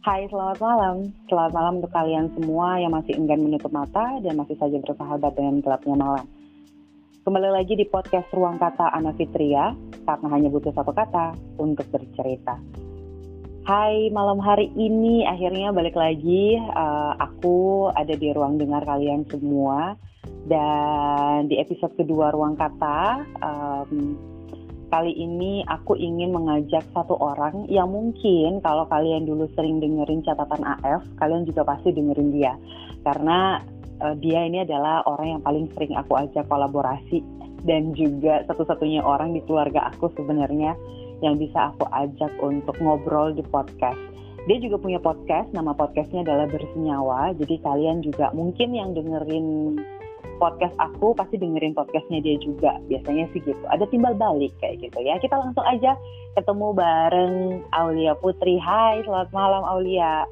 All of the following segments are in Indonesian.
Hai, selamat malam. Selamat malam untuk kalian semua yang masih enggan menutup mata dan masih saja bersahabat dengan gelapnya malam. Kembali lagi di podcast Ruang Kata Ana Fitria, karena hanya butuh satu kata untuk bercerita. Hai, malam hari ini akhirnya balik lagi. Uh, aku ada di ruang dengar kalian semua. Dan di episode kedua Ruang Kata, um, kali ini aku ingin mengajak satu orang yang mungkin kalau kalian dulu sering dengerin catatan AF, kalian juga pasti dengerin dia. Karena uh, dia ini adalah orang yang paling sering aku ajak kolaborasi dan juga satu-satunya orang di keluarga aku sebenarnya yang bisa aku ajak untuk ngobrol di podcast. Dia juga punya podcast, nama podcastnya adalah Bersenyawa. Jadi kalian juga mungkin yang dengerin podcast aku pasti dengerin podcastnya dia juga. Biasanya sih gitu. Ada timbal balik kayak gitu ya. Kita langsung aja ketemu bareng Aulia Putri. Hai, selamat malam Aulia.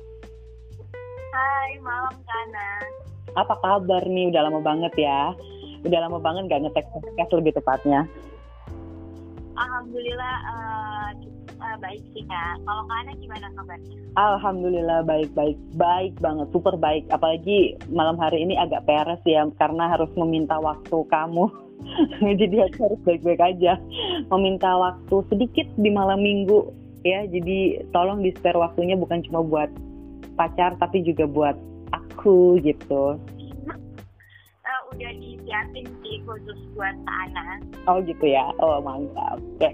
Hai, malam Kana. Apa kabar nih? Udah lama banget ya. Udah lama banget gak ngetek podcast lebih tepatnya. Alhamdulillah uh, uh, baik sih kak. Kalau Kana gimana kabarnya? Alhamdulillah baik baik baik banget, super baik. Apalagi malam hari ini agak peres ya karena harus meminta waktu kamu. jadi aku harus baik-baik aja. Meminta waktu sedikit di malam minggu ya. Jadi tolong di spare waktunya bukan cuma buat pacar tapi juga buat aku gitu udah disiapin sih khusus buat Ana. Oh gitu ya, oh mantap. Oke,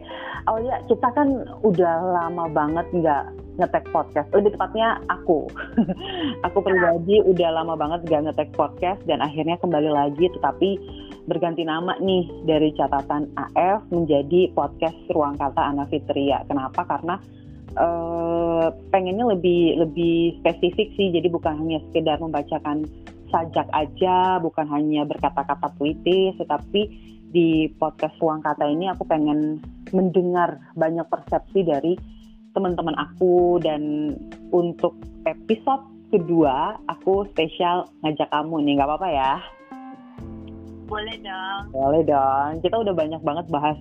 oh ya kita kan udah lama banget nggak ngetek podcast. Lebih tepatnya aku, aku iya. pribadi udah lama banget nggak ngetek podcast dan akhirnya kembali lagi, tetapi berganti nama nih dari catatan AF menjadi podcast Ruang Kata Ana Fitria. Kenapa? Karena uh, pengennya lebih lebih spesifik sih, jadi bukan hanya sekedar membacakan sajak aja, bukan hanya berkata-kata puitis, tetapi di podcast Ruang Kata ini aku pengen mendengar banyak persepsi dari teman-teman aku dan untuk episode kedua aku spesial ngajak kamu nih, nggak apa-apa ya? Boleh dong. Boleh dong. Kita udah banyak banget bahas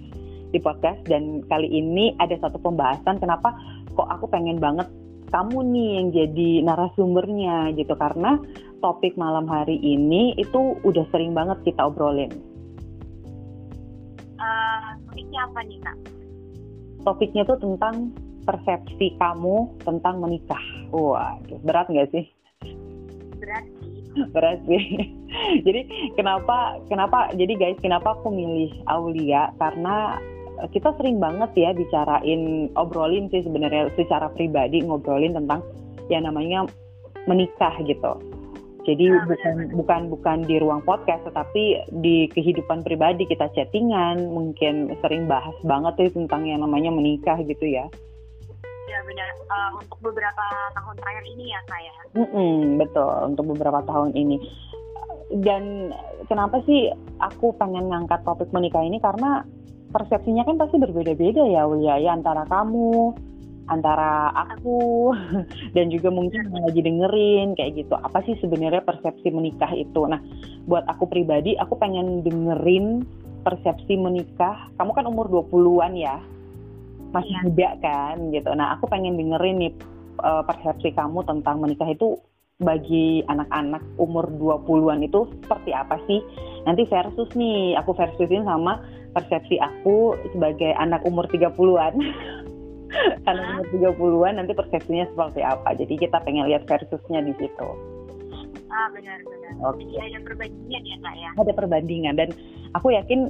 di podcast dan kali ini ada satu pembahasan kenapa kok aku pengen banget kamu nih yang jadi narasumbernya gitu karena topik malam hari ini itu udah sering banget kita obrolin. Uh, topiknya apa nih kak? Topiknya tuh tentang persepsi kamu tentang menikah. Wah, berat nggak sih? Berat sih. berat sih. jadi kenapa kenapa jadi guys kenapa aku milih Aulia karena kita sering banget ya bicarain obrolin sih sebenarnya secara pribadi ngobrolin tentang yang namanya menikah gitu jadi nah, bukan benar. bukan bukan di ruang podcast, tetapi di kehidupan pribadi kita chattingan, mungkin sering bahas banget tuh tentang yang namanya menikah gitu ya. Ya benar. Uh, untuk beberapa tahun terakhir ini ya saya. Mm -mm, betul. Untuk beberapa tahun ini. Dan kenapa sih aku pengen ngangkat topik menikah ini karena persepsinya kan pasti berbeda-beda ya Ulia ya antara kamu antara aku dan juga mungkin yang lagi dengerin kayak gitu. Apa sih sebenarnya persepsi menikah itu? Nah buat aku pribadi aku pengen dengerin persepsi menikah. Kamu kan umur 20-an ya? Masih ya. muda kan gitu. Nah aku pengen dengerin nih uh, persepsi kamu tentang menikah itu bagi anak-anak umur 20-an itu seperti apa sih? Nanti versus nih, aku versusin sama persepsi aku sebagai anak umur 30-an. karena umur 30-an nanti persepsinya seperti apa. Jadi kita pengen lihat versusnya di situ. Ah benar-benar. Okay. Jadi ada perbandingan ya kak ya? Ada perbandingan dan aku yakin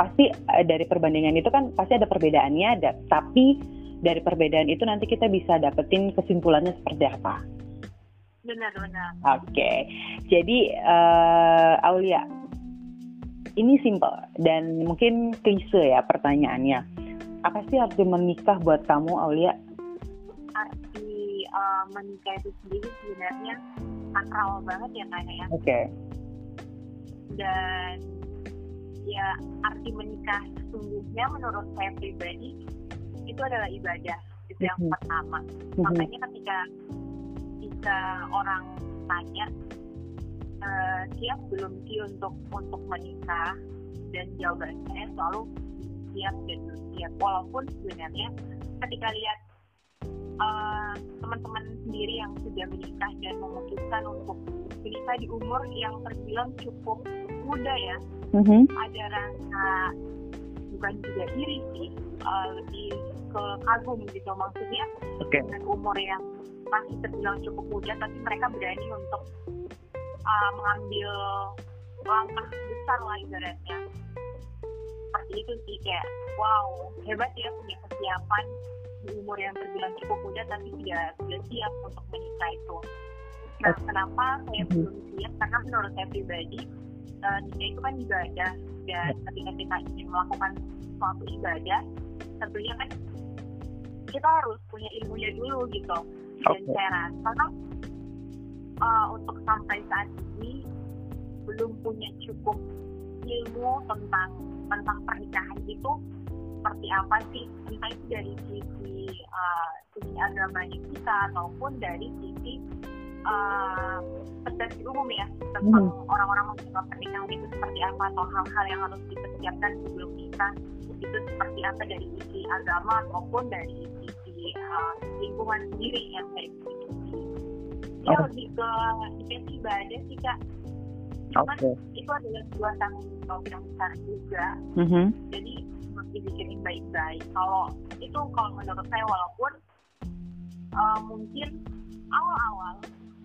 pasti eh, dari perbandingan itu kan pasti ada perbedaannya ada tapi dari perbedaan itu nanti kita bisa dapetin kesimpulannya seperti apa. Benar-benar. Oke, okay. jadi uh, Aulia, ini simple dan mungkin klise ya pertanyaannya apa sih arti menikah buat kamu Aulia? Arti uh, menikah itu sendiri sebenarnya sakral banget ya kayaknya ya. Oke. Okay. Dan ya arti menikah sesungguhnya menurut saya pribadi itu adalah ibadah itu yang mm -hmm. pertama. Mm -hmm. Makanya ketika jika orang tanya uh, siap belum sih untuk untuk menikah dan jawabannya selalu siap dan siap walaupun sebenarnya ketika lihat uh, teman-teman sendiri yang sudah menikah dan memutuskan untuk menikah di umur yang terbilang cukup muda ya mm-hmm. ada rasa bukan juga iri sih uh, lebih ke kagum gitu maksudnya okay. dengan umur yang masih terbilang cukup muda tapi mereka berani untuk uh, mengambil langkah besar lah ibaratnya seperti itu sih kayak wow hebat ya punya kesiapan di umur yang terbilang cukup muda tapi tidak sudah siap untuk menikah itu nah kenapa saya mhm. belum siap karena menurut saya pribadi uh, nikah itu kan ibadah dan ya. ketika kita ingin melakukan suatu ibadah tentunya kan kita harus punya ilmunya dulu gitu dan okay. saya rasa uh, untuk sampai saat ini belum punya cukup ilmu tentang tentang pernikahan itu seperti apa sih entah itu dari sisi uh, sisi agamanya kita ataupun dari sisi uh, persepsi umum ya tentang hmm. orang-orang menganggap pernikahan itu seperti apa atau hal-hal yang harus dipersiapkan sebelum nikah itu seperti apa dari sisi agama ataupun dari sisi uh, lingkungan sendiri yang saya ikuti. Ya oh. lebih ke ibadah sih kak. Cuman okay. itu adalah dua tanggung jawab yang besar juga. Mm-hmm. Jadi harus dipikirin baik-baik. Kalau itu kalau menurut saya walaupun uh, mungkin awal-awal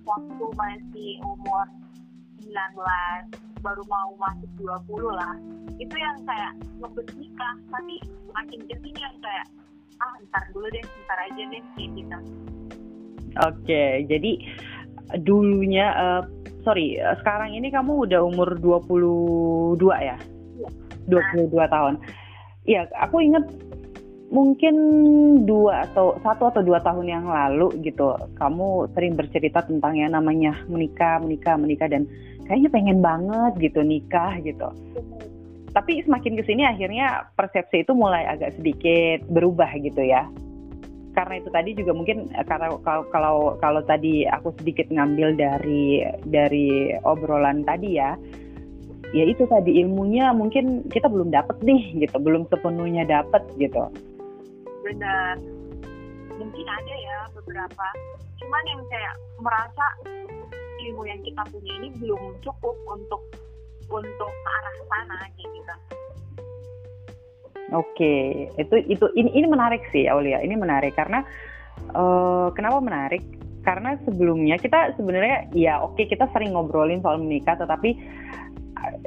waktu masih umur 19 baru mau masuk 20 lah itu yang kayak ngebet nikah tapi makin ke sini yang kayak ah ntar dulu deh ntar aja deh kayak gitu oke jadi dulunya uh, sorry sekarang ini kamu udah umur 22 ya? Iya. 22 nah. tahun. Iya, aku inget mungkin dua atau satu atau dua tahun yang lalu gitu kamu sering bercerita tentang yang namanya menikah menikah menikah dan kayaknya pengen banget gitu nikah gitu tapi semakin ke sini akhirnya persepsi itu mulai agak sedikit berubah gitu ya karena itu tadi juga mungkin karena kalau kalau kalau tadi aku sedikit ngambil dari dari obrolan tadi ya ya itu tadi ilmunya mungkin kita belum dapat nih gitu. Belum sepenuhnya dapat gitu. Benar. Mungkin ada ya beberapa. Cuman yang kayak merasa ilmu yang kita punya ini belum cukup untuk untuk ke arah sana gitu Oke, itu itu ini ini menarik sih Aulia. Ini menarik karena uh, kenapa menarik? Karena sebelumnya kita sebenarnya ya oke okay, kita sering ngobrolin soal menikah, tetapi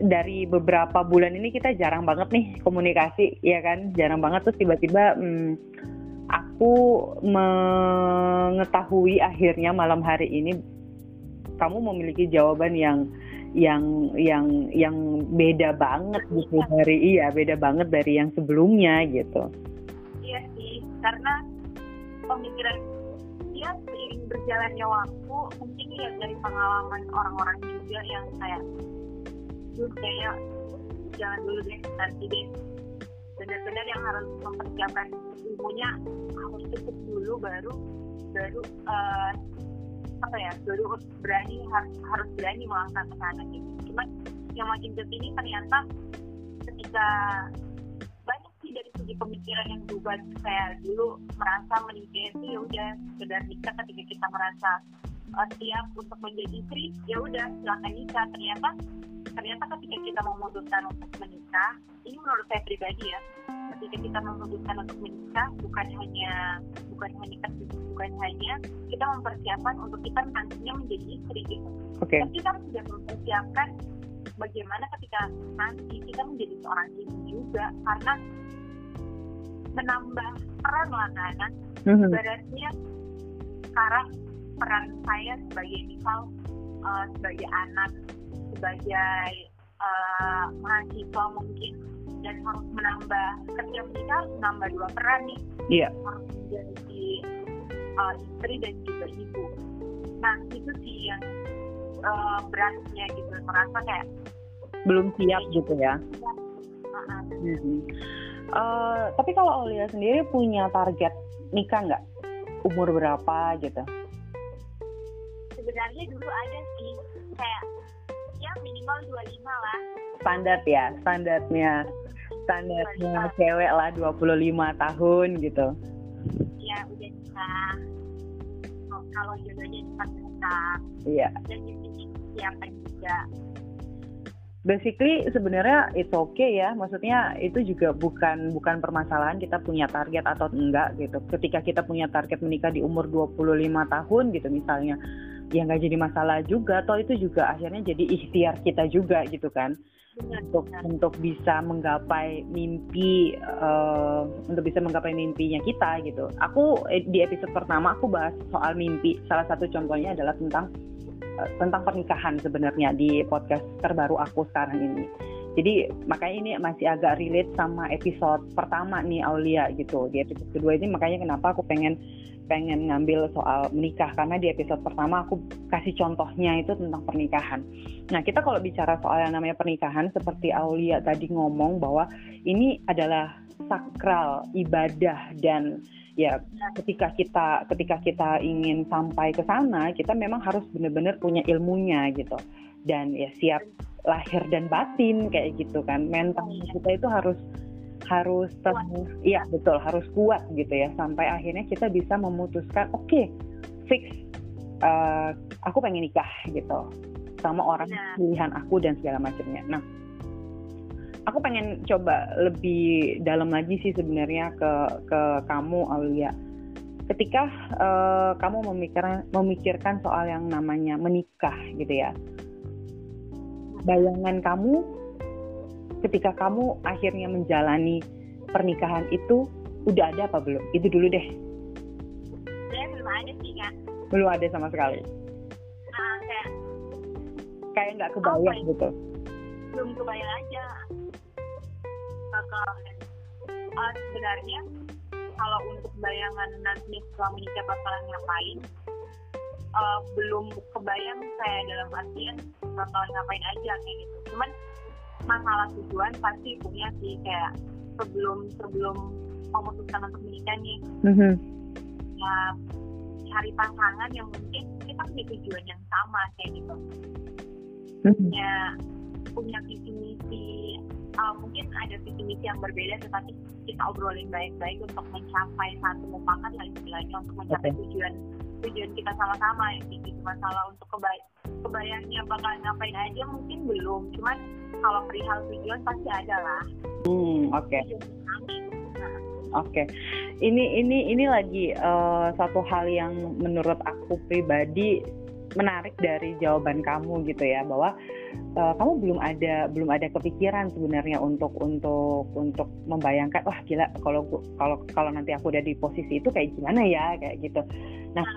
dari beberapa bulan ini kita jarang banget nih komunikasi ya kan jarang banget terus tiba-tiba hmm, aku mengetahui akhirnya malam hari ini kamu memiliki jawaban yang yang yang yang beda banget gitu dari iya beda banget dari yang sebelumnya gitu. Iya sih karena pemikiran dia seiring berjalannya waktu mungkin ya dari pengalaman orang-orang juga yang kayak dulu kayaknya jangan dulu deh nanti deh. Benar-benar yang harus mempersiapkan ilmunya harus cukup dulu baru baru uh, apa ya baru berani harus harus berani melangkah ke sana gitu cuman yang makin ke sini ternyata ketika banyak sih dari segi pemikiran yang berubah saya dulu merasa menikah itu ya udah sekedar nikah ketika kita merasa uh, siap untuk menjadi istri ya udah silakan nikah. Ternyata ternyata ketika kita memutuskan untuk menikah ini menurut saya pribadi ya ketika kita memutuskan untuk menikah bukan hanya bukan hanya bukan hanya kita mempersiapkan untuk kita nantinya menjadi istri gitu okay. tapi kita sudah mempersiapkan bagaimana ketika nanti kita menjadi seorang ibu juga karena menambah peran lah kan mm-hmm. ibaratnya sekarang peran saya sebagai misal uh, sebagai anak sebagai uh, mahasiswa mungkin dan harus menambah ketika menikah harus menambah dua peran nih. Yeah. harus menjadi uh, istri dan juga ibu. Nah itu sih yang uh, beratnya gitu. Merasa kayak belum siap gitu ya? Uh-huh. hmm. uh, tapi kalau Aulia sendiri punya target nikah nggak? Umur berapa gitu? Sebenarnya dulu ada sih kayak ya minimal 25 lah. Standar ya standarnya standarnya cewek lah 25 tahun gitu. Ya udah nah kalau jodohnya cepat datang iya. Dan siapa juga? Basically sebenarnya it's okay ya. Maksudnya itu juga bukan bukan permasalahan kita punya target atau enggak gitu. Ketika kita punya target menikah di umur 25 tahun gitu misalnya ya nggak jadi masalah juga. Atau itu juga akhirnya jadi ikhtiar kita juga gitu kan untuk untuk bisa menggapai mimpi uh, untuk bisa menggapai mimpinya kita gitu aku eh, di episode pertama aku bahas soal mimpi salah satu contohnya adalah tentang Eh, tentang pernikahan sebenarnya di podcast terbaru aku sekarang ini. Jadi makanya ini masih agak relate sama episode pertama nih Aulia gitu. Di episode kedua ini makanya kenapa aku pengen pengen ngambil soal menikah. Karena di episode pertama aku kasih contohnya itu tentang pernikahan. Nah kita kalau bicara soal yang namanya pernikahan seperti Aulia tadi ngomong bahwa ini adalah sakral ibadah dan ya ketika kita ketika kita ingin sampai ke sana kita memang harus benar-benar punya ilmunya gitu. Dan ya siap lahir dan batin kayak gitu kan. Mental kita itu harus harus terus iya betul harus kuat gitu ya sampai akhirnya kita bisa memutuskan oke okay, fix uh, aku pengen nikah gitu sama orang nah. pilihan aku dan segala macamnya nah aku pengen coba lebih dalam lagi sih sebenarnya ke ke kamu Aulia. Ketika uh, kamu memikirkan memikirkan soal yang namanya menikah gitu ya. Bayangan kamu ketika kamu akhirnya menjalani pernikahan itu udah ada apa belum? Itu dulu deh. Saya belum ada sih kak. Belum ada sama sekali. Nah, kayak kayak nggak kebayang oh, gitu. Belum kebayang aja bakal uh, sebenarnya kalau untuk bayangan nanti setelah menikah bakalan ngapain uh, belum kebayang saya dalam artian bakalan ngapain aja kayak gitu cuman masalah tujuan pasti punya sih kayak sebelum sebelum memutuskan untuk menikah nih mm-hmm. ya cari pasangan yang mungkin kita punya tujuan yang sama kayak gitu mm-hmm. punya punya visi misi uh, mungkin ada visi misi yang berbeda tetapi kita obrolin baik-baik untuk mencapai satu mufakat lah istilahnya untuk mencapai okay. tujuan tujuan kita sama-sama ya gitu masalah untuk kebay kebayangnya bakal ngapain aja mungkin belum cuman kalau perihal tujuan pasti ada lah hmm oke okay. Oke, okay. ini ini ini lagi uh, satu hal yang menurut aku pribadi menarik dari jawaban kamu gitu ya bahwa uh, kamu belum ada belum ada kepikiran sebenarnya untuk untuk untuk membayangkan wah gila kalau kalau kalau nanti aku udah di posisi itu kayak gimana ya kayak gitu. Nah,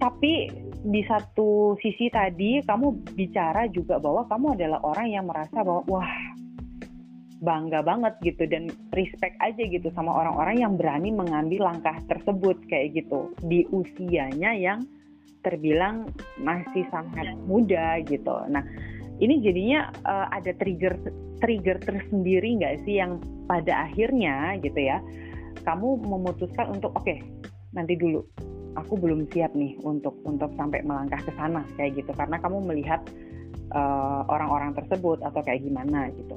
tapi di satu sisi tadi kamu bicara juga bahwa kamu adalah orang yang merasa bahwa wah bangga banget gitu dan respect aja gitu sama orang-orang yang berani mengambil langkah tersebut kayak gitu di usianya yang terbilang masih sangat muda gitu. Nah, ini jadinya uh, ada trigger trigger tersendiri nggak sih yang pada akhirnya gitu ya, kamu memutuskan untuk oke okay, nanti dulu, aku belum siap nih untuk untuk sampai melangkah ke sana kayak gitu karena kamu melihat eh, orang-orang uh, tersebut atau kayak gimana gitu.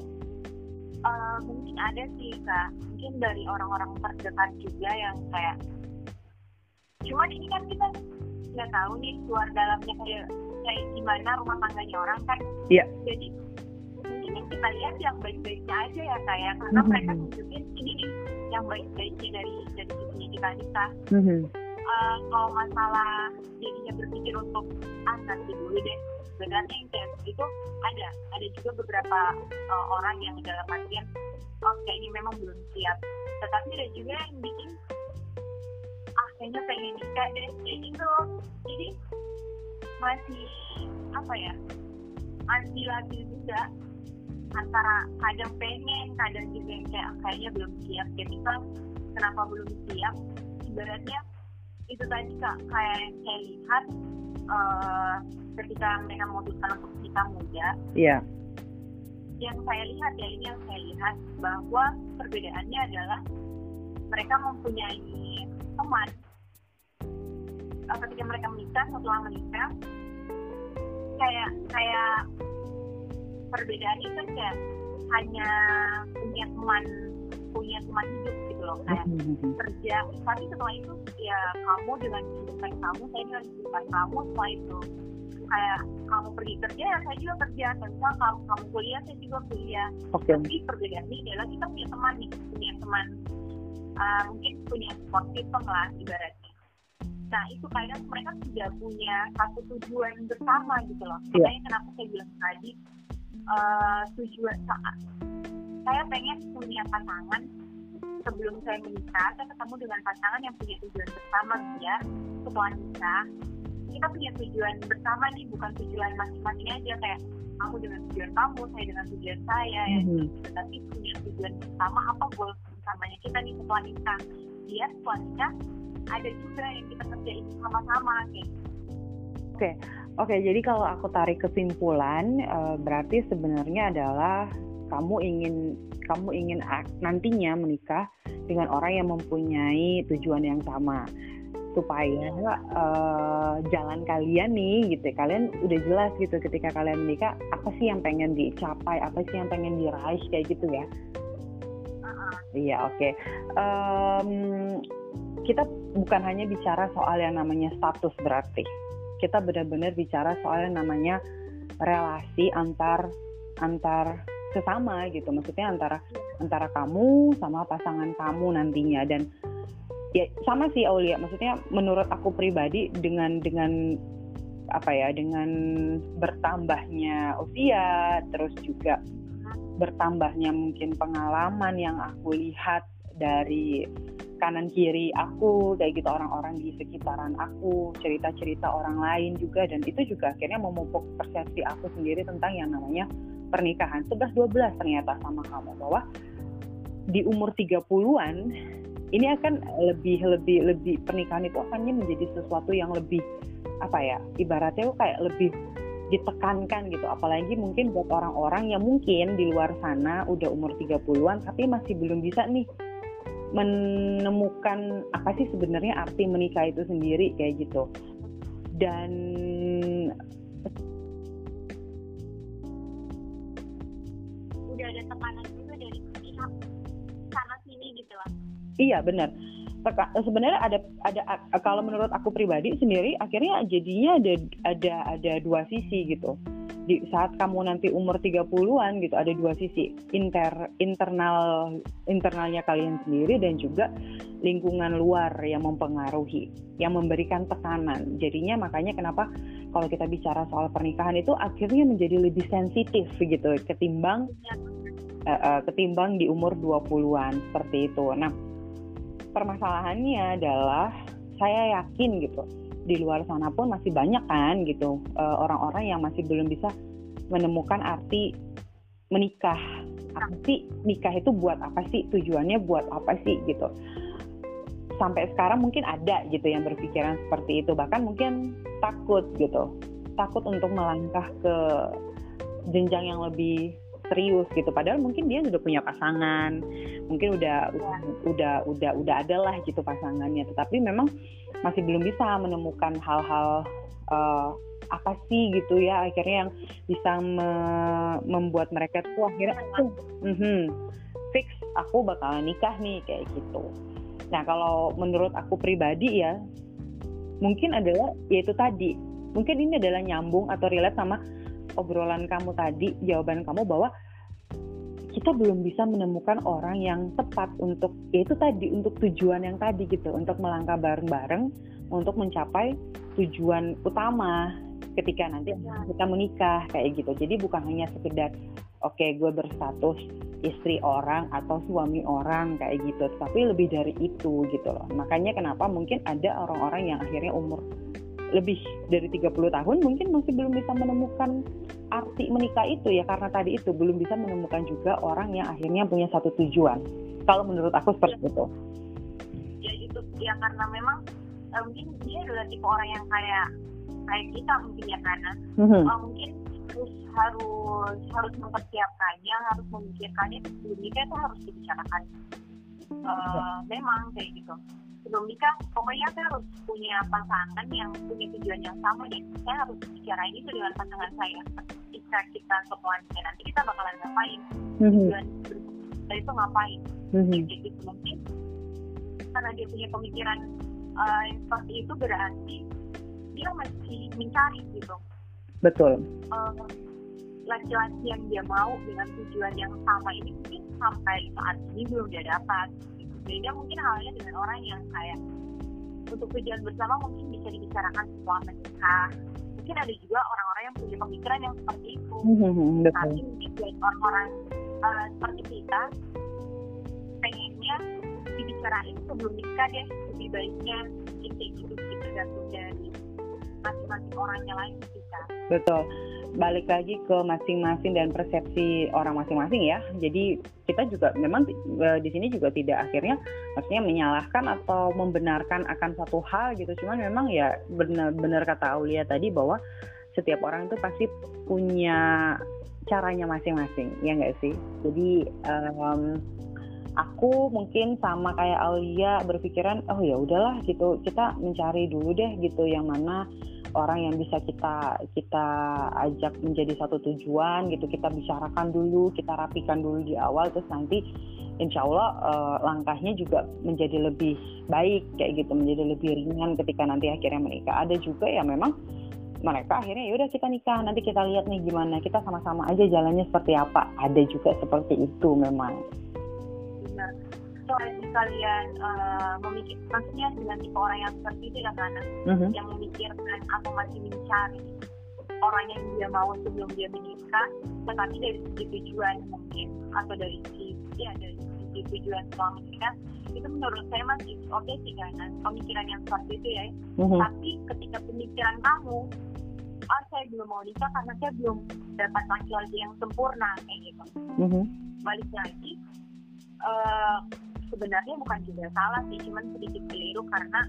Uh, mungkin ada sih kak, mungkin dari orang-orang terdekat juga yang kayak, cuman ini kan kita nggak tahu nih luar dalamnya kayak kayak gimana rumah tangganya orang kan iya yeah. jadi mungkin yang kita lihat yang baik-baiknya aja ya kayak karena mm -hmm. mereka tunjukin ini nih yang baik-baiknya dari dari kita mm -hmm. Uh, kalau masalah jadinya berpikir untuk ah nanti dulu deh. Sebenarnya kayak itu ada. Ada juga beberapa uh, orang yang dalam artian oh kayaknya memang belum siap. Tetapi ada juga yang bikin kayaknya pengen nikah deh. Kayak gitu jadi masih apa ya masih lagi juga antara kadang pengen kadang juga yang kayak kayaknya belum siap. Ketika kenapa belum siap? Ibaratnya itu tadi kak. Kayak yang saya lihat uh, ketika mereka memutuskan untuk kita muda iya. yeah. yang saya lihat ya ini yang saya lihat bahwa perbedaannya adalah mereka mempunyai teman. Uh, ketika mereka menikah setelah menikah kayak kayak perbedaan itu kayak hanya punya teman punya teman hidup loh kayak mm-hmm. kerja tapi setelah itu ya kamu dengan kehidupan kamu saya dengan kehidupan kamu setelah itu kayak kamu pergi kerja ya saya juga kerja misal kamu kamu kuliah saya juga kuliah okay. tapi perbedaan ini adalah kita punya teman nih punya teman uh, mungkin punya support system lah ibaratnya nah itu kadang mereka tidak punya satu tujuan bersama gitu loh yeah. makanya kenapa saya bilang tadi uh, tujuan saat saya pengen punya pasangan sebelum saya menikah saya ketemu dengan pasangan yang punya tujuan bersama biar setelah nikah kita punya tujuan bersama nih bukan tujuan masing-masing aja kayak kamu dengan tujuan kamu saya dengan tujuan saya mm -hmm. ya tapi punya tujuan bersama apa goal bersamanya kita nih setelah nikah biar setelah nikah ada juga yang kita kerjain sama-sama kayak. Oke, okay. oke. Okay, jadi kalau aku tarik kesimpulan, uh, berarti sebenarnya adalah kamu ingin kamu ingin nantinya menikah dengan orang yang mempunyai tujuan yang sama. Supaya uh, jalan kalian nih gitu. Kalian udah jelas gitu ketika kalian menikah apa sih yang pengen dicapai apa sih yang pengen diraih kayak gitu ya. Iya oke. Okay. um, kita bukan hanya bicara soal yang namanya status berarti. Kita benar-benar bicara soal yang namanya relasi antar antar sesama gitu. Maksudnya antara antara kamu sama pasangan kamu nantinya. Dan ya sama sih Aulia. Maksudnya menurut aku pribadi dengan dengan apa ya dengan bertambahnya usia terus juga bertambahnya mungkin pengalaman yang aku lihat dari kanan kiri aku kayak gitu orang-orang di sekitaran aku cerita-cerita orang lain juga. Dan itu juga akhirnya memupuk persepsi aku sendiri tentang yang namanya pernikahan 11 12 ternyata sama kamu bahwa di umur 30-an ini akan lebih lebih lebih pernikahan itu akannya menjadi sesuatu yang lebih apa ya ibaratnya kayak lebih ditekankan gitu. Apalagi mungkin buat orang-orang yang mungkin di luar sana udah umur 30-an tapi masih belum bisa nih menemukan apa sih sebenarnya arti menikah itu sendiri kayak gitu. Dan ada tekanan juga dari pihak sana sini gitu lah Iya benar. Sebenarnya ada ada kalau menurut aku pribadi sendiri akhirnya jadinya ada ada ada dua sisi gitu. Di saat kamu nanti umur 30-an gitu ada dua sisi inter internal internalnya kalian sendiri dan juga lingkungan luar yang mempengaruhi, yang memberikan tekanan. Jadinya makanya kenapa kalau kita bicara soal pernikahan itu akhirnya menjadi lebih sensitif gitu ketimbang uh, uh, ketimbang di umur 20-an seperti itu. Nah, permasalahannya adalah saya yakin gitu di luar sana pun masih banyak kan gitu eh, orang-orang yang masih belum bisa menemukan arti menikah. Sih nikah itu buat apa sih? Tujuannya buat apa sih gitu? Sampai sekarang mungkin ada gitu yang berpikiran seperti itu. Bahkan mungkin takut gitu takut untuk melangkah ke jenjang yang lebih serius gitu. Padahal mungkin dia sudah punya pasangan mungkin udah ya. udah udah udah ada lah gitu pasangannya. Tetapi memang masih belum bisa menemukan hal-hal uh, apa sih gitu ya akhirnya yang bisa me membuat mereka tuh akhirnya tuh mm -hmm, fix aku bakalan nikah nih kayak gitu. Nah kalau menurut aku pribadi ya mungkin adalah yaitu tadi. Mungkin ini adalah nyambung atau relate sama obrolan kamu tadi, jawaban kamu bahwa kita belum bisa menemukan orang yang tepat untuk yaitu tadi untuk tujuan yang tadi gitu, untuk melangkah bareng-bareng untuk mencapai tujuan utama ketika nanti ya. kita menikah kayak gitu. Jadi bukan hanya sekedar oke okay, gue berstatus istri orang atau suami orang kayak gitu, tapi lebih dari itu gitu loh. Makanya kenapa mungkin ada orang-orang yang akhirnya umur lebih dari 30 tahun mungkin masih belum bisa menemukan arti menikah itu ya karena tadi itu belum bisa menemukan juga orang yang akhirnya punya satu tujuan. Kalau menurut aku seperti ya. itu. Ya itu ya karena memang uh, mungkin dia adalah tipe orang yang kayak kayak kita mungkin ya karena mm-hmm. uh, mungkin harus harus harus mempersiapkannya, harus memikirkannya sebelum nikah itu harus dibicarakan. Uh, memang kayak gitu sebelum nikah pokoknya saya harus punya pasangan yang punya tujuan yang sama dan saya harus bicara ini dengan pasangan saya ketika kita nikah nanti kita bakalan ngapain mm-hmm. tujuan kita itu ngapain mm-hmm. jadi mungkin karena dia punya pemikiran uh, yang seperti itu berarti dia masih mencari gitu betul uh, laki-laki yang dia mau dengan tujuan yang sama ini mungkin sampai saat ini belum dia dapat. Beda mungkin halnya dengan orang yang kayak untuk tujuan bersama mungkin bisa dibicarakan setelah menikah. Mungkin ada juga orang-orang yang punya pemikiran yang seperti itu. Mm-hmm, tapi mungkin buat orang-orang uh, seperti kita pengennya dibicarain sebelum nikah deh lebih baiknya mungkin kayak gitu gitu tergantung dari masing-masing orangnya lagi kita betul balik lagi ke masing-masing dan persepsi orang masing-masing ya. Jadi kita juga memang e, di sini juga tidak akhirnya maksudnya menyalahkan atau membenarkan akan satu hal gitu. Cuman memang ya benar-benar kata Aulia tadi bahwa setiap orang itu pasti punya caranya masing-masing, ya nggak sih? Jadi um, aku mungkin sama kayak Aulia berpikiran, oh ya udahlah gitu, kita mencari dulu deh gitu yang mana orang yang bisa kita kita ajak menjadi satu tujuan gitu. Kita bicarakan dulu kita rapikan dulu di awal terus nanti insya Allah uh, langkahnya juga menjadi lebih baik kayak gitu. Menjadi lebih ringan ketika nanti akhirnya menikah. Ada juga ya memang mereka akhirnya ya udah kita nikah nanti kita lihat nih gimana. Kita sama-sama aja jalannya seperti apa. Ada juga seperti itu memang. Benar selagi kalian uh, memikir maksudnya dengan tipe orang yang seperti itu ya kan uh-huh. yang memikirkan atau masih mencari orang yang dia mau sebelum dia menikah tetapi dari segi tujuan mungkin atau dari segi ya dari segi tujuan setelah menikah itu menurut saya masih oke okay sih kan pemikiran yang seperti itu ya uh-huh. tapi ketika pemikiran kamu oh saya belum mau nikah karena saya belum dapat laki-laki yang sempurna kayak gitu uh-huh. balik lagi uh, sebenarnya bukan juga salah sih cuman sedikit keliru karena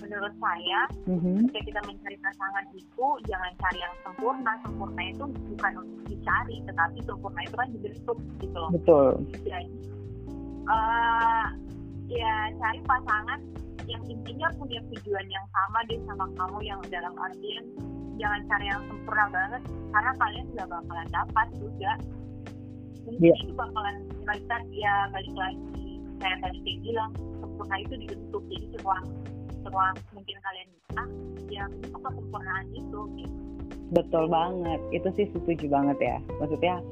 menurut saya mm-hmm. ketika kita mencari pasangan itu jangan cari yang sempurna. Sempurna itu bukan untuk dicari tetapi sempurna itu kan dibentuk gitu loh. Betul. Jadi uh, ya cari pasangan yang intinya punya tujuan yang sama deh sama kamu yang dalam artian jangan cari yang sempurna banget karena kalian nggak bakalan dapat juga. Mungkin yeah. itu bakalan balik ya balik lagi kayak tadi bilang sempurna itu dibentuk. Jadi setelah setelah mungkin kalian nikah ya bentuk kesempurnaan itu gitu. betul banget. Itu sih setuju banget ya. Maksudnya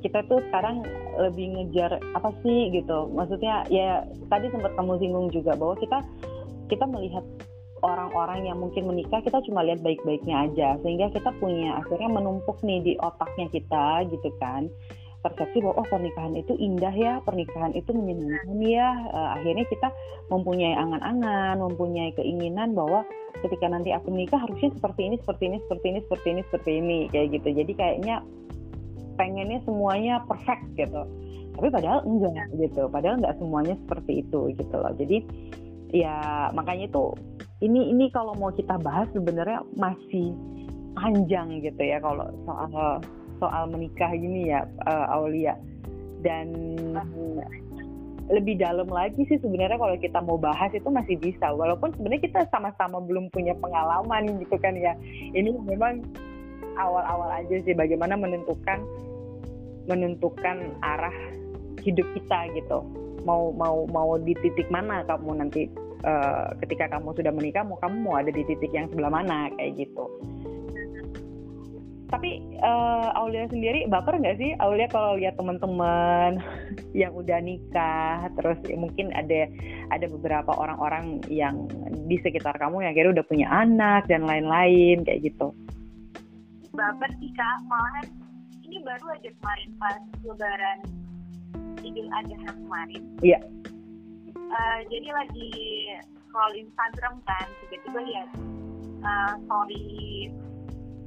kita tuh sekarang lebih ngejar apa sih gitu. Maksudnya ya tadi sempat kamu singgung juga bahwa kita kita melihat orang-orang yang mungkin menikah kita cuma lihat baik-baiknya aja. Sehingga kita punya akhirnya menumpuk nih di otaknya kita gitu kan persepsi bahwa oh pernikahan itu indah ya, pernikahan itu menyenangkan ya. Uh, akhirnya kita mempunyai angan-angan, mempunyai keinginan bahwa ketika nanti aku menikah harusnya seperti ini, seperti ini, seperti ini, seperti ini, seperti ini, kayak gitu. Jadi kayaknya pengennya semuanya perfect gitu. Tapi padahal enggak gitu. Padahal enggak semuanya seperti itu gitu loh. Jadi ya makanya itu ini ini kalau mau kita bahas sebenarnya masih panjang gitu ya kalau soal soal menikah gini ya uh, Aulia. Dan lebih dalam lagi sih sebenarnya kalau kita mau bahas itu masih bisa. Walaupun sebenarnya kita sama-sama belum punya pengalaman gitu kan ya. Ini memang awal-awal aja sih bagaimana menentukan menentukan arah hidup kita gitu. Mau mau mau di titik mana kamu nanti uh, ketika kamu sudah menikah mau kamu mau ada di titik yang sebelah mana kayak gitu tapi uh, Aulia sendiri baper nggak sih? Aulia kalau lihat teman-teman yang udah nikah terus ya mungkin ada ada beberapa orang-orang yang di sekitar kamu yang kira udah punya anak dan lain-lain kayak gitu. Baper sih kak. Malahan ini baru aja kemarin pas lebaran Idul Adha kemarin. Iya. Uh, jadi lagi scroll Instagram kan tiba-tiba lihat uh, story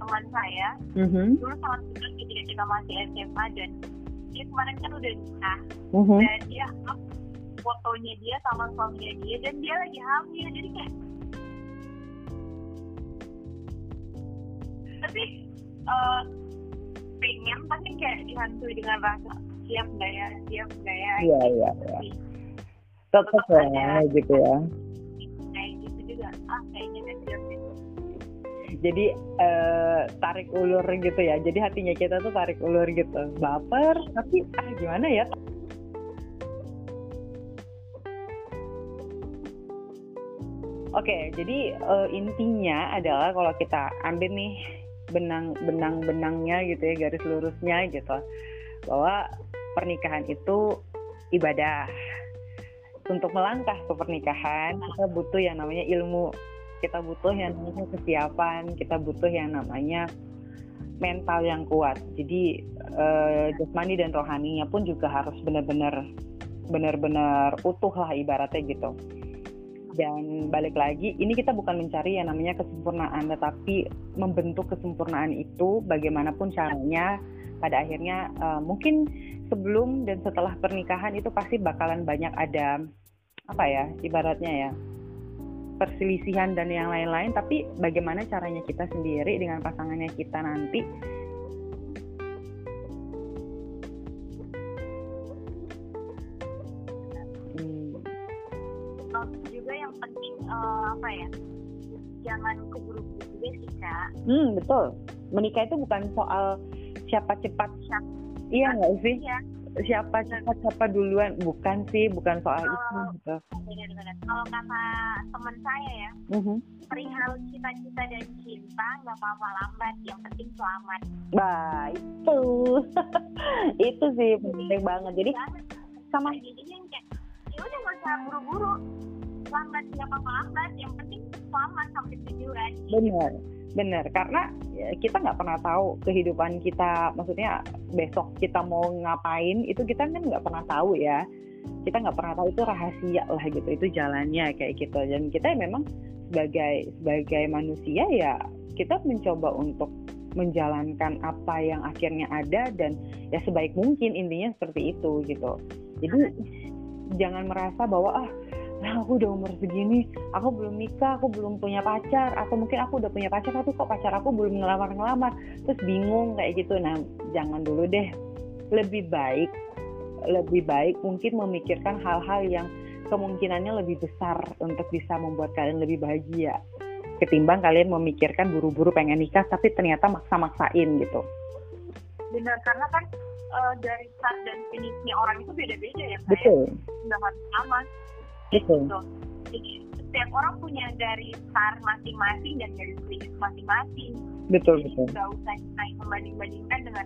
teman saya. Mm-hmm. dulu sangat dekat ketika kita masih SMA dan dia kemarin kan udah nikah. Mm-hmm. dan dia up fotonya dia sama suaminya dia dan dia lagi hamil. Jadi kayak tapi uh, pengen tapi kayak dihantui dengan rasa siap nggak ya? Siap nggak ya? Iya iya iya. tetap ya gitu ya. kayak gitu juga. Ah kayaknya udah siap jadi uh, tarik ulur gitu ya. Jadi hatinya kita tuh tarik ulur gitu. Baper tapi ah gimana ya? Oke, jadi uh, intinya adalah kalau kita ambil nih benang benang benangnya gitu ya garis lurusnya gitu bahwa pernikahan itu ibadah. Untuk melangkah ke pernikahan kita butuh yang namanya ilmu, kita butuh yang namanya kesiapan, kita butuh yang namanya mental yang kuat. Jadi uh, jasmani dan rohaninya pun juga harus benar-benar benar-benar utuh lah ibaratnya gitu dan balik lagi ini kita bukan mencari yang namanya kesempurnaan tetapi membentuk kesempurnaan itu bagaimanapun caranya pada akhirnya uh, mungkin sebelum dan setelah pernikahan itu pasti bakalan banyak ada apa ya ibaratnya ya perselisihan dan yang lain-lain tapi bagaimana caranya kita sendiri dengan pasangannya kita nanti? Uh, apa ya? Jangan keburu-buru juga sih kak. Hmm betul. Menikah itu bukan soal siapa cepat siapa iya nggak sih? iya. Siapa cepat siapa duluan? Bukan sih bukan soal uh, itu gitu. kalau kata teman saya ya uh-huh. perihal cita-cita dan cinta nggak apa-apa lambat yang penting selamat. Bah itu. Itu sih penting banget. Jadi sama jadinya kayak ya udah nggak usah buru-buru. Lambat siapa lambat yang penting selamat sampai tujuan. Benar benar karena ya, kita nggak pernah tahu kehidupan kita maksudnya besok kita mau ngapain itu kita kan nggak pernah tahu ya. Kita nggak pernah tahu itu rahasia lah gitu itu jalannya kayak gitu. Dan kita memang sebagai sebagai manusia ya kita mencoba untuk menjalankan apa yang akhirnya ada dan ya sebaik mungkin intinya seperti itu gitu. Jadi jangan merasa bahwa ah nah aku udah umur segini aku belum nikah aku belum punya pacar atau mungkin aku udah punya pacar tapi kok pacar aku belum ngelamar-ngelamar terus bingung kayak gitu. Nah jangan dulu deh. Lebih baik lebih baik mungkin memikirkan hal-hal yang kemungkinannya lebih besar untuk bisa membuat kalian lebih bahagia ketimbang kalian memikirkan buru-buru pengen nikah tapi ternyata maksa-maksain gitu. Benar karena kan uh, dari start dan finishnya orang itu beda-beda ya betul. Nggak harus sama Betul. Gitu. Jadi setiap orang punya dari start masing-masing dan dari finish masing-masing. Betul Jadi, betul. Gak usah kita membanding-bandingkan dengan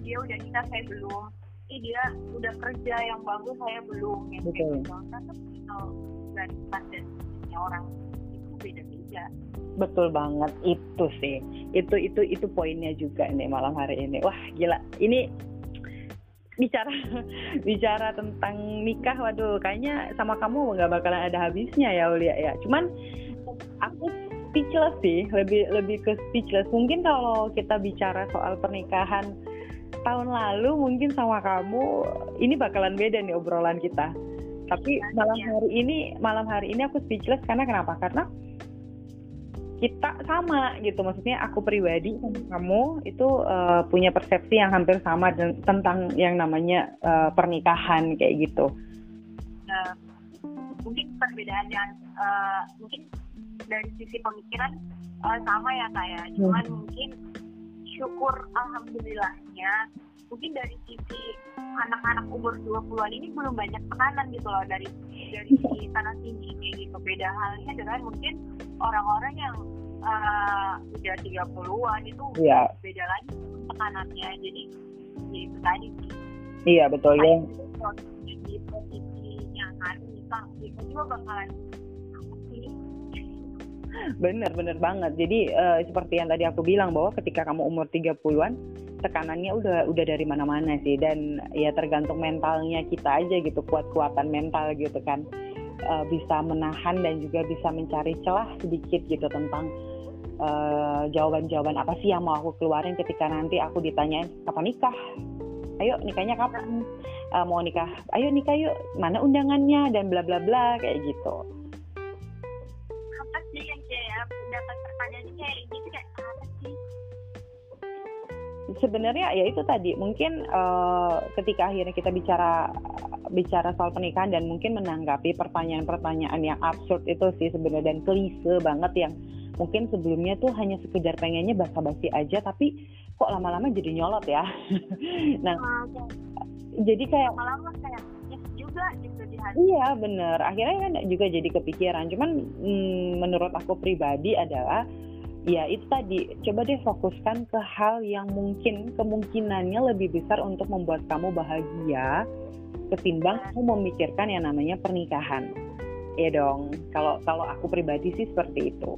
dia udah nikah saya belum, Ih, dia udah kerja yang bagus saya belum. Gitu. Betul. Gitu. Karena itu dari dan orang itu beda-beda. Betul banget itu sih. Itu itu itu poinnya juga nih malam hari ini. Wah gila. Ini bicara bicara tentang nikah waduh kayaknya sama kamu nggak bakalan ada habisnya ya Ulia ya. Cuman aku speechless sih lebih lebih ke speechless. Mungkin kalau kita bicara soal pernikahan tahun lalu mungkin sama kamu ini bakalan beda nih obrolan kita. Tapi iya, malam iya. hari ini malam hari ini aku speechless. Karena kenapa? Karena kita sama gitu maksudnya aku pribadi sama kamu itu uh, punya persepsi yang hampir sama dan, tentang yang namanya uh, pernikahan kayak gitu uh, mungkin perbedaan yang uh, mungkin dari sisi pemikiran uh, sama ya kayak ya. cuman hmm. mungkin syukur alhamdulillahnya mungkin dari sisi anak-anak umur 20-an ini belum banyak tekanan gitu loh dari dari si tanah tinggi kayak gitu. Beda halnya dengan mungkin orang-orang yang uh, udah 30-an itu ya. beda lagi tekanannya. Jadi ya itu tadi sih. Iya betul ya. Di posisinya kan. Nikah itu juga bakalan Bener, bener banget. Jadi uh, seperti yang tadi aku bilang bahwa ketika kamu umur 30-an, tekanannya udah udah dari mana-mana sih. Dan ya tergantung mentalnya kita aja gitu, kuat-kuatan mental gitu kan. Uh, bisa menahan dan juga bisa mencari celah sedikit gitu tentang uh, jawaban-jawaban apa sih yang mau aku keluarin ketika nanti aku ditanyain kapan nikah? Ayo nikahnya kapan? Uh, mau nikah. Ayo nikah yuk mana undangannya? dan bla bla bla kayak gitu sebenarnya ya itu tadi mungkin uh, ketika akhirnya kita bicara bicara soal pernikahan dan mungkin menanggapi pertanyaan-pertanyaan yang absurd itu sih sebenarnya dan klise banget yang mungkin sebelumnya tuh hanya sekedar pengennya basa-basi aja tapi kok lama-lama jadi nyolot ya nah okay. jadi kayak lama-lama kayak juga gitu di hati. Iya bener. Akhirnya kan juga jadi kepikiran. Cuman mm, menurut aku pribadi adalah ya itu tadi coba deh fokuskan ke hal yang mungkin kemungkinannya lebih besar untuk membuat kamu bahagia ketimbang kamu memikirkan yang namanya pernikahan. Ya dong kalau kalau aku pribadi sih seperti itu.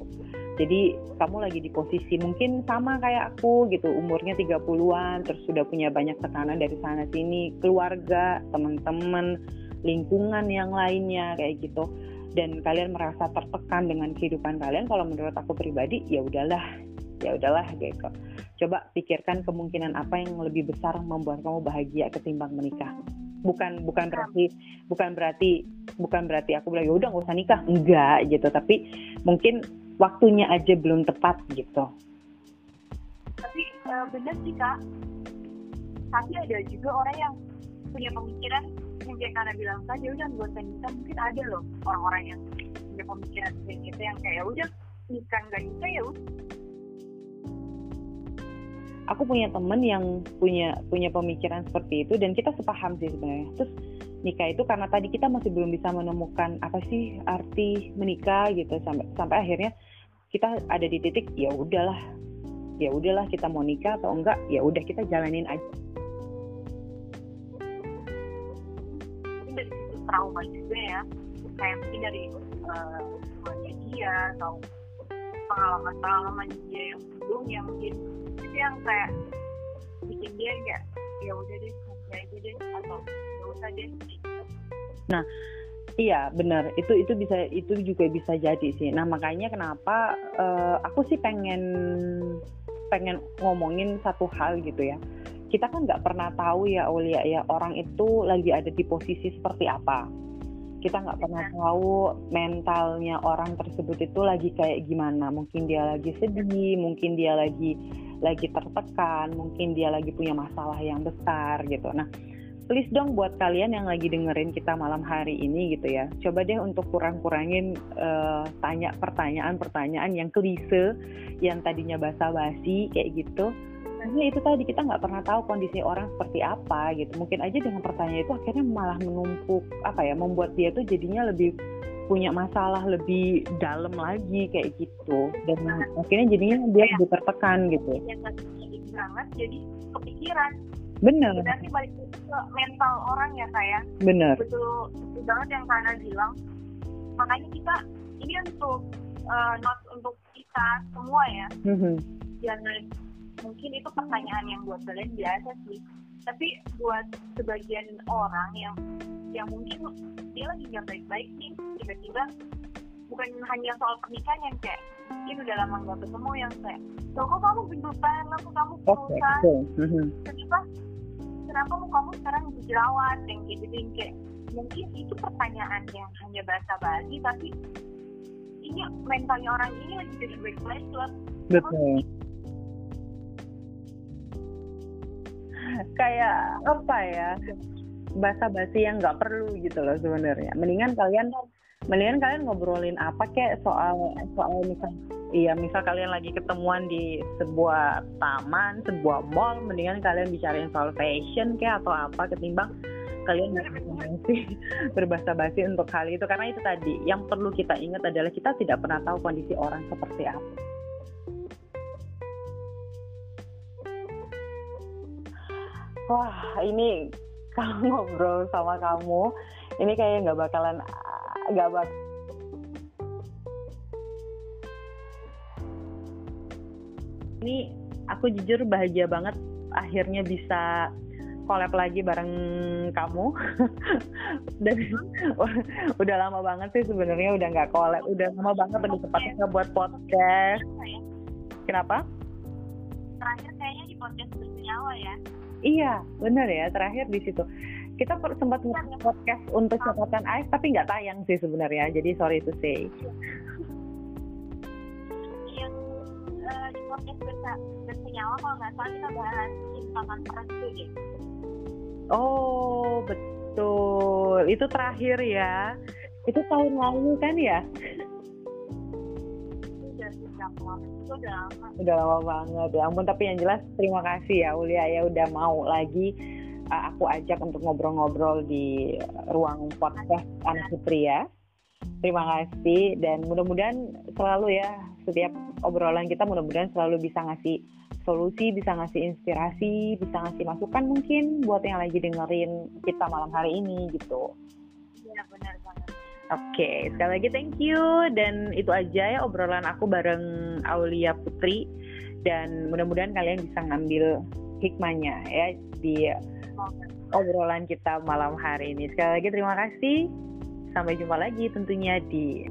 Jadi kamu lagi di posisi mungkin sama kayak aku gitu umurnya 30-an terus sudah punya banyak tekanan dari sana sini keluarga teman-teman lingkungan yang lainnya kayak gitu. Dan kalian merasa tertekan dengan kehidupan kalian kalau menurut aku pribadi ya udahlah ya udahlah gitu. Coba pikirkan kemungkinan apa yang lebih besar membuat kamu bahagia ketimbang menikah. Bukan bukan berarti bukan berarti bukan berarti aku bilang ya udah nggak usah nikah. Enggak gitu. Tapi mungkin waktunya aja belum tepat gitu. Tapi uh, benar sih kak. Tapi ada juga orang yang punya pemikiran kayak karena bilang saja udah nggak usah nikah. Mungkin ada loh orang-orang yang punya pemikiran kayak gitu yang kayak ya udah nikah nggak nikah ya udah. Aku punya temen yang punya punya pemikiran seperti itu dan kita sepaham sih sebenarnya. Terus nikah itu karena tadi kita masih belum bisa menemukan apa sih arti menikah gitu sampai sampai akhirnya kita ada di titik ya udahlah ya udahlah kita mau nikah atau enggak ya udah kita jalanin aja trauma juga ya. Kayak mungkin dari uh, dia atau pengalaman-pengalaman dia yang sebelumnya mungkin. Itu yang kayak bikin dia kayak ya udah deh nanti aja deh atau ya usah deh nah Iya benar. Itu itu bisa itu juga bisa jadi sih. Nah makanya kenapa uh, aku sih pengen pengen ngomongin satu hal gitu ya kita kan nggak pernah tahu ya Aulia ya orang itu lagi ada di posisi seperti apa. Kita nggak pernah iya. tahu mentalnya orang tersebut itu lagi kayak gimana. Mungkin dia lagi sedih mungkin dia lagi lagi tertekan mungkin dia lagi punya masalah yang besar gitu. Nah please dong buat kalian yang lagi dengerin kita malam hari ini gitu ya. Coba deh untuk kurang-kurangin uh, tanya pertanyaan-pertanyaan yang klise yang tadinya basa-basi kayak gitu karena itu tadi kita nggak pernah tahu kondisi orang seperti apa gitu. Mungkin aja dengan pertanyaan itu akhirnya malah menumpuk apa ya membuat dia tuh jadinya lebih punya masalah lebih dalam lagi kayak gitu. Dan nah, akhirnya jadinya dia lebih tertekan gitu. yang banget jadi kepikiran. Benar nanti balik ke mental orang ya saya benar betul betul banget yang karena bilang. Makanya kita ini untuk uh, not untuk kita semua ya. Mm -hmm. jangan mungkin itu pertanyaan yang buat kalian biasa sih. Tapi buat sebagian orang yang yang mungkin dia lagi nggak baik-baik nih tiba-tiba bukan hanya soal pernikahan yang kayak ini udah lama nggak ketemu yang kayak loh kok kamu gendutan kok kamu kurusan okay, okay. kenapa kenapa mau kamu sekarang jerawat yang gitu yang kayak mungkin itu pertanyaan yang hanya bahasa basi tapi ini mentalnya orang ini lagi jadi baik-baik loh betul kayak apa ya bahasa basi yang nggak perlu gitu loh sebenarnya. Mendingan kalian mendingan kalian ngobrolin apa kek soal soal misal iya misal kalian lagi ketemuan di sebuah taman sebuah mall mendingan kalian bicarain soal fashion kek atau apa ketimbang kalian berbahasa berbahasa basi untuk hal itu. Karena itu tadi yang perlu kita ingat adalah kita tidak pernah tahu kondisi orang seperti apa wah ini kalau ngobrol sama kamu ini kayaknya nggak bakalan nggak bak ini aku jujur bahagia banget akhirnya bisa collab lagi bareng kamu. Dan udah lama banget sih sebenarnya udah nggak collab udah lama banget udah tepatnya buat podcast. Kenapa? Terakhir kayaknya di podcast bernyawa ya Iya, benar ya. Terakhir di situ kita sempat podcast untuk catatan AIS tapi nggak tayang sih sebenarnya. Jadi sorry to say. Yang uh, di podcast bersenyawa kalau nggak salah kita bahas cintakan restu deh. Oh betul, itu terakhir ya. Itu tahun lalu kan ya? Udah lama udah lama banget ya ampun tapi yang jelas terima kasih ya Ulia ya udah mau lagi uh, aku ajak untuk ngobrol-ngobrol di ruang podcast Anak Putri ya. Terima kasih dan mudah-mudahan selalu ya setiap obrolan kita mudah-mudahan selalu bisa ngasih solusi, bisa ngasih inspirasi, bisa ngasih masukan mungkin buat yang lagi dengerin kita malam hari ini gitu. Iya benar banget. Oke, sekali lagi thank you dan itu aja ya obrolan aku bareng Aulia Putri dan mudah-mudahan kalian bisa ngambil hikmahnya ya di obrolan kita malam hari ini. Sekali lagi terima kasih. Sampai jumpa lagi tentunya di